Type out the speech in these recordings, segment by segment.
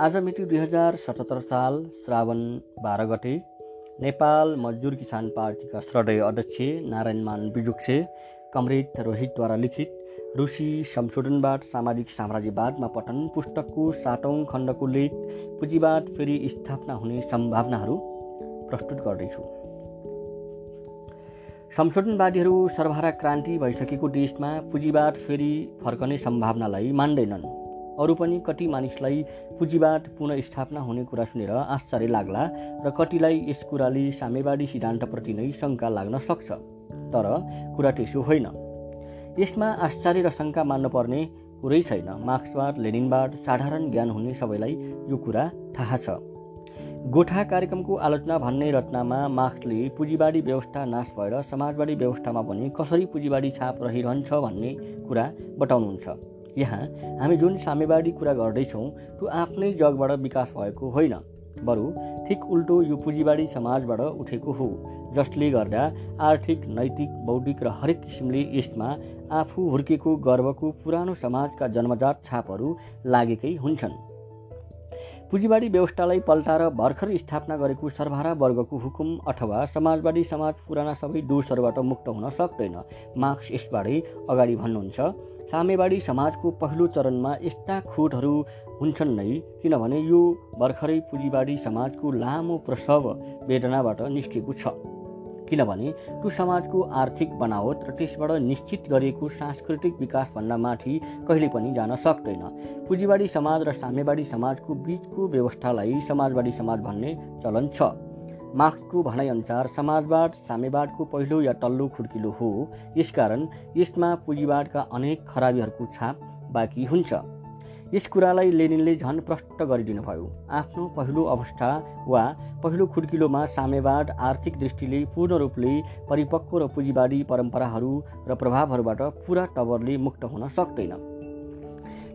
आज मिति दुई हजार सतहत्तर साल श्रावण बाह्र गते नेपाल मजदुर किसान पार्टीका श्रद्धेय अध्यक्ष नारायणमान बिजुक्से कमरेड रोहितद्वारा लिखित रुसी संशोधनवाद सामाजिक साम्राज्यवादमा पठन पुस्तकको सातौँ खण्डको लेख पुँजीवाद फेरि स्थापना हुने सम्भावनाहरू प्रस्तुत गर्दैछु। संशोधनवादीहरू सर्वहारा क्रान्ति भइसकेको देशमा पुँजीवाद फेरि फर्कने सम्भावनालाई मान्दैनन्। अरू पनि कति मानिसलाई पुँजीवाद पुनस्थापना हुने कुरा सुनेर आश्चर्य लाग्ला र कतिलाई यस कुराले साम्यवादी सिद्धान्तप्रति नै शङ्का लाग्न सक्छ। तर कुरा त्यसो होइन। यसमा आश्चर्य र शङ्का मान्नुपर्ने कुरै छैन। मार्क्सवाद लेनिनवाद साधारण ज्ञान हुने सबैलाई यो कुरा थाहा छ। गोठा कार्यक्रमको आलोचना भन्ने रचनामा मार्क्सले पुँजीवादी व्यवस्था नाश भएर समाजवादी व्यवस्थामा पनि कसरी पुँजीवादी छाप रहिरहन्छ भन्ने कुरा बताउनुहुन्छ। यहाँ हामी जुन साम्यवादी कुरा गर्दैछौँ त्यो आफ्नै जगबाट विकास भएको होइन। बरु ठिक उल्टो यो पुँजीवादी समाजबाट उठेको हो जसले गर्दा आर्थिक नैतिक बौद्धिक र हरेक किसिमले यसमा आफू हुर्केको गर्वको पुरानो समाजका जन्मजात छापहरू लागेकै हुन्छन्। पुँजीवादी व्यवस्थालाई पल्टाएर भर्खर स्थापना गरेको सर्वहारा वर्गको हुकुम अथवा समाजवादी समाज पुराना सबै दोषहरूबाट मुक्त हुन सक्दैन। मार्क्स यसबाटै अगाडि भन्नुहुन्छ साम्यवादी समाजको पहिलो चरणमा यस्ता खोटहरू हुन्छन् नै किनभने यो भर्खरै पुँजीवादी समाजको लामो प्रसव वेदनाबाट निस्केको छ। किनभने त्यो समाजको आर्थिक बनावट र त्यसबाट निश्चित गरिएको सांस्कृतिक विकासभन्दा माथि कहिले पनि जान सक्दैन। पुँजीवादी समाज र साम्यवादी समाजको बिचको व्यवस्थालाई समाजवादी समाज भन्ने चलन छ। मार्क्सको भनाइअनुसार समाजवाद साम्यवादको पहिलो या तल्लो खुड्किलो हो। यसकारण यसमा पुँजीवादका अनेक खराबीहरूको छाप बाँकी हुन्छ। यस कुरालाई लेनिनले झन् प्रष्ट गरिदिनुभयो। आफ्नो पहिलो अवस्था वा पहिलो खुड्किलोमा साम्यवाद आर्थिक दृष्टिले पूर्ण रूपले परिपक्व र पुँजीवादी परम्पराहरू र प्रभावहरूबाट पुरा टवरले मुक्त हुन सक्दैन।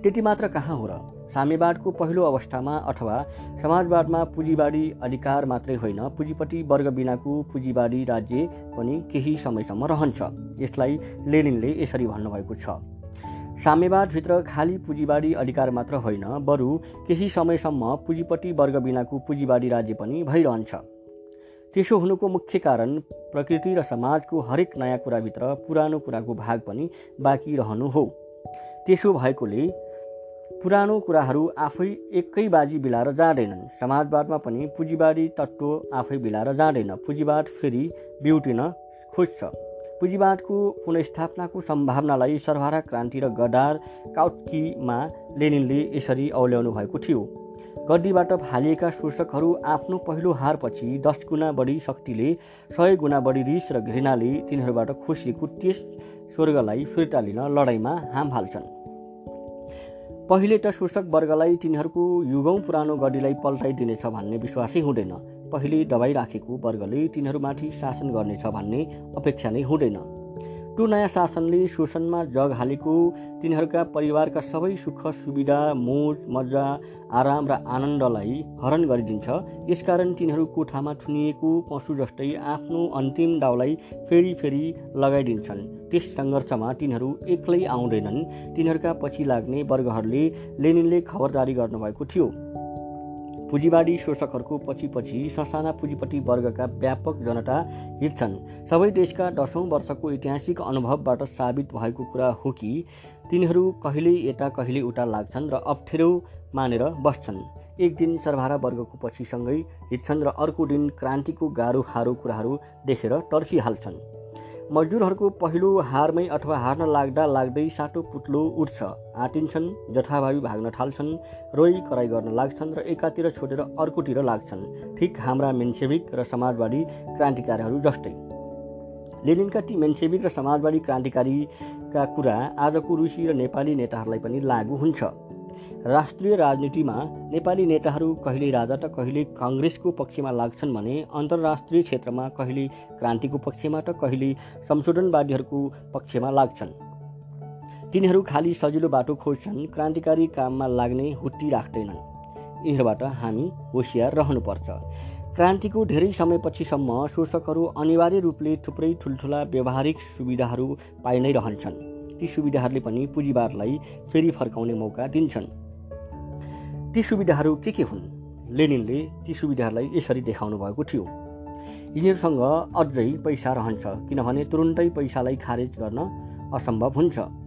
त्यति मात्र कहाँ हो र? साम्यवादको पहिलो अवस्थामा अथवा समाजवादमा पुँजीवादी अधिकार मात्रै होइन पुँजीपट्टि वर्ग बिनाको पुँजीवादी राज्य पनि केही समयसम्म रहन्छ। यसलाई लेनिनले यसरी भन्नुभएको छ। साम्यवादभित्र खाली पुँजीवादी अधिकार मात्र होइन बरु केही समयसम्म पुँजीपट्टि वर्ग बिनाको पुँजीवादी राज्य पनि भइरहन्छ। त्यसो हुनुको मुख्य कारण प्रकृति र समाजको हरेक नयाँ कुराभित्र पुरानो कुराको भाग पनि बाँकी रहनु हो। त्यसो भएकोले पुरानो कुराहरू आफै एकै बाजी बिलाएर जाँदैनन्। समाजवादमा पनि पुँजीवादी तत्त्व आफै बिलाएर जाँदैन। पुँजीवाद फेरि बिउटिन खोज्छ। पुँजीवादको पुनस्थापनाको सम्भावनालाई सर्वहारा क्रान्ति र गडार काउटकीमा लेनिनले यसरी औल्याउनु भएको थियो। गड्डीबाट फालिएका शोषकहरू आफ्नो पहिलो हारपछि दस गुणा बढी शक्तिले सय गुणा बढी रिस र घृणाले तिनीहरूबाट खोसिएको त्यस स्वर्गलाई फिर्ता लिन लडाइँमा हाम हाल्छन्। पहिले त शोषक वर्गलाई तिनीहरूको युगौँ पुरानो गड्डीलाई पल्टाइदिनेछ भन्ने विश्वासै हुँदैन। पहिले दबाई राखेको वर्गले तिनीहरूमाथि शासन गर्नेछ भन्ने अपेक्षा नै हुँदैन। त्यो नयाँ शासनले शोषणमा जग हालेको तिनीहरूका परिवारका सबै सुख सुविधा मोज मजा आराम र आनन्दलाई हरण गरिदिन्छ। यसकारण तिनीहरू कोठामा थुनिएको पशु जस्तै आफ्नो अन्तिम दाउलाई फेरि फेरि लगाइदिन्छन्। त्यस सङ्घर्षमा तिनीहरू एक्लै आउँदैनन्। तिनीहरूका पछि लाग्ने वर्गहरूले लेनिनले खबरदारी गर्नुभएको थियो। पुँजीवादी शोषकहरूको पछि पछि ससाना पुँजीपट्टि वर्गका व्यापक जनता हिँड्छन्। सबै देशका दसौँ वर्षको ऐतिहासिक अनुभवबाट साबित भएको कुरा हो कि तिनीहरू कहिले यता कहिले उता लाग्छन् र अप्ठ्यारो मानेर बस्छन्। एक दिन सर्वहारा वर्गको पछिसँगै हिँड्छन् र अर्को दिन क्रान्तिको गाह्रो खारो कुराहरू देखेर तर्सिहाल्छन् मजदुरहरूको पहिलो हारमै अथवा हार्न लाग्दा लाग्दै साटो पुत्लो उठ्छ। आँटिन्छन् जथाभावी भाग्न थाल्छन् रोइ कराई गर्न लाग्छन् र एकातिर छोडेर अर्कोतिर लाग्छन्। ठिक हाम्रा मेन्सेविक र समाजवादी क्रान्तिकारीहरू जस्तै। लेनिनका ती मेन्सेविक र समाजवादी क्रान्तिकारीका कुरा आजको रुसी र नेपाली नेताहरूलाई पनि लागू हुन्छ। राष्ट्रिय राजनीतिमा नेपाली नेताहरू कहिले राजा त कहिले कङ्ग्रेसको पक्षमा लाग्छन् भने अन्तर्राष्ट्रिय क्षेत्रमा कहिले क्रान्तिको पक्षमा त कहिले संशोधनवादीहरूको पक्षमा लाग्छन्। तिनीहरू खालि सजिलो बाटो खोज्छन् क्रान्तिकारी काममा लाग्ने हुट्टी राख्दैनन्। यिनीहरूबाट हामी होसियार रहनुपर्छ। क्रान्तिको धेरै समयपछिसम्म शोषकहरू अनिवार्य रूपले थुप्रै ठुल्ठुला व्यवहारिक सुविधाहरू पाइ नै रहन्छन्। ती सुविधाहरूले पनि पुँजीवादलाई फेरि फर्काउने मौका दिन्छन्। ती सुविधाहरू के के हुन्? लेनिनले ती सुविधाहरूलाई यसरी देखाउनु भएको थियो। यिनीहरूसँग अझै पैसा रहन्छ किनभने तुरुन्तै पैसालाई खारेज गर्न असम्भव हुन्छ।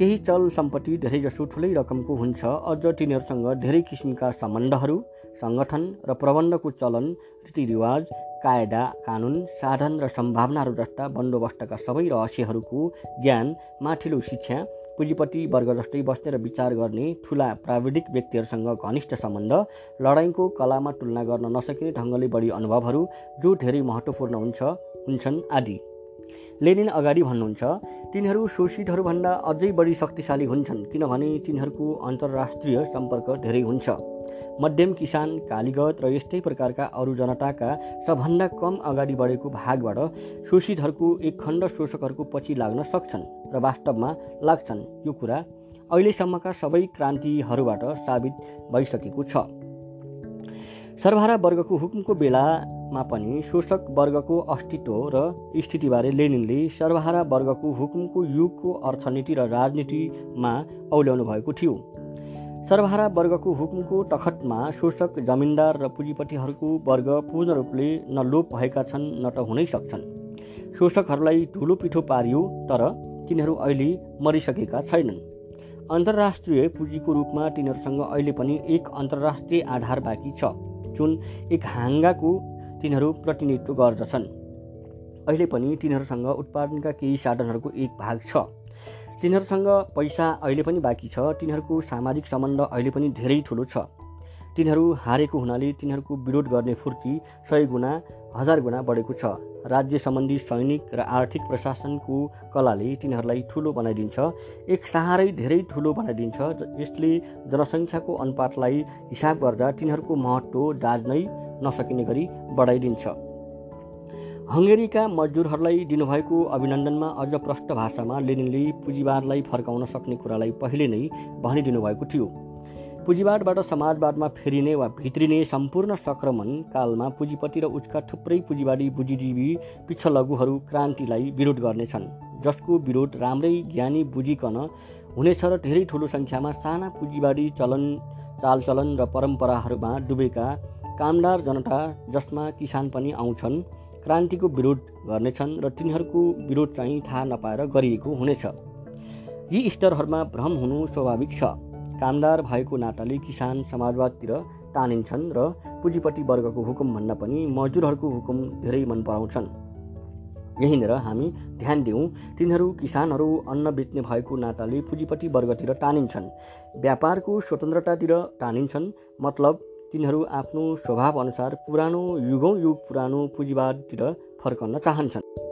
केही चल सम्पत्ति धेरैजसो ठुलै रकमको हुन्छ। अझ तिनीहरूसँग धेरै किसिमका सम्बन्धहरू सङ्गठन र प्रबन्धको चलन रीतिरिवाज कायदा कानुन साधन र सम्भावनाहरू जस्ता बन्दोबस्तका सबै रहस्यहरूको ज्ञान माथिल्लो शिक्षा पुँजीपट्टि वर्ग जस्तै बस्ने र विचार गर्ने ठुला प्राविधिक व्यक्तिहरूसँग घनिष्ठ सम्बन्ध लडाइँको कलामा तुलना गर्न नसकिने ढङ्गले बढी अनुभवहरू जो धेरै महत्त्वपूर्ण हुन्छ हुन्छन् आदि। लेनिन अगाडि भन्नुहुन्छ। तिनीहरू शोषितहरूभन्दा अझै बढी शक्तिशाली हुन्छन् किनभने तिनीहरूको अन्तर्राष्ट्रिय सम्पर्क धेरै हुन्छ। मध्यम किसान कालीगत र यस्तै प्रकारका अरू जनताका सबभन्दा कम अगाडि बढेको भागबाट शोषितहरूको एक खण्ड शोषकहरूको पछि लाग्न सक्छन् र वास्तवमा लाग्छन्। यो कुरा अहिलेसम्मका सबै क्रान्तिहरूबाट साबित भइसकेको छ। सर्वहारा वर्गको हुकुमको बेलामा पनि शोषक वर्गको अस्तित्व र स्थितिबारे लेनिनले सर्वहारा वर्गको हुकुमको युगको अर्थनीति र राजनीतिमा औल्याउनु भएको थियो। सर्वहारा वर्गको हुकुमको तखतमा शोषक जमिनदार र पुँजीपतिहरूको वर्ग पूर्ण रूपले न लोप भएका छन् न त हुनै सक्छन्। शोषकहरूलाई ठुलो पिठो पारियो तर तिनीहरू अहिले मरिसकेका छैनन्। अन्तर्राष्ट्रिय पुँजीको रूपमा तिनीहरूसँग अहिले पनि एक अन्तर्राष्ट्रिय आधार बाँकी छ। जुन एक हाँगाको तिनीहरू प्रतिनिधित्व गर्दछन्। अहिले पनि तिनीहरूसँग उत्पादनका केही साधनहरूको एक भाग छ। तिनीहरूसँग पैसा अहिले पनि बाँकी छ। तिनीहरूको सामाजिक सम्बन्ध अहिले पनि धेरै ठुलो छ। तिनीहरू हारेको हुनाले तिनीहरूको विरोध गर्ने फुर्ती सय गुणा हजार गुणा बढेको छ। राज्य सम्बन्धी सैनिक र आर्थिक प्रशासनको कलाले तिनीहरूलाई ठुलो बनाइदिन्छ। एक सहारै धेरै ठुलो बनाइदिन्छ। यसले जनसङ्ख्याको अनुपातलाई हिसाब गर्दा तिनीहरूको महत्त्व दाज्नै नसकिने गरी बढाइदिन्छ। हङ्गेरीका मजदुरहरूलाई दिनुभएको अभिनन्दनमा अझ प्रष्ट भाषामा लेनिनले पुँजीवादलाई फर्काउन सक्ने कुरालाई पहिले नै भनिदिनु भएको थियो। पुँजीवादबाट समाजवादमा फेरिने वा भित्रिने सम्पूर्ण सङ्क्रमण कालमा पुँजीपति र उचका थुप्रै पुँजीवादी बुद्धिजीवी पिछलघुहरू क्रान्तिलाई विरोध गर्नेछन्। जसको विरोध राम्रै ज्ञानी बुझिकन हुनेछ र धेरै ठुलो सङ्ख्यामा साना पुँजीवादी चलन चालचलन र परम्पराहरूमा डुबेका कामदार जनता जसमा किसान पनि आउँछन् क्रान्तिको विरोध गर्नेछन् र तिनीहरूको विरोध चाहिँ थाहा नपाएर गरिएको हुनेछ। यी स्तरहरूमा भ्रम हुनु स्वाभाविक छ। कामदार भएको नाताले किसान समाजवादतिर तानिन्छन् र पुँजीपट्टि वर्गको हुकुमभन्दा पनि मजदुरहरूको हुकुम धेरै मन पराउँछन्। यहीँनिर हामी ध्यान दिउँ तिनीहरू किसानहरू अन्न बेच्ने भएको नाताले पुँजीपट्टि वर्गतिर तानिन्छन्। व्यापारको स्वतन्त्रतातिर तानिन्छन् मतलब तिनीहरू आफ्नो स्वभाव अनुसार पुरानो युगौँ युग पुरानो पुँजीवादतिर फर्कन चाहन्छन्।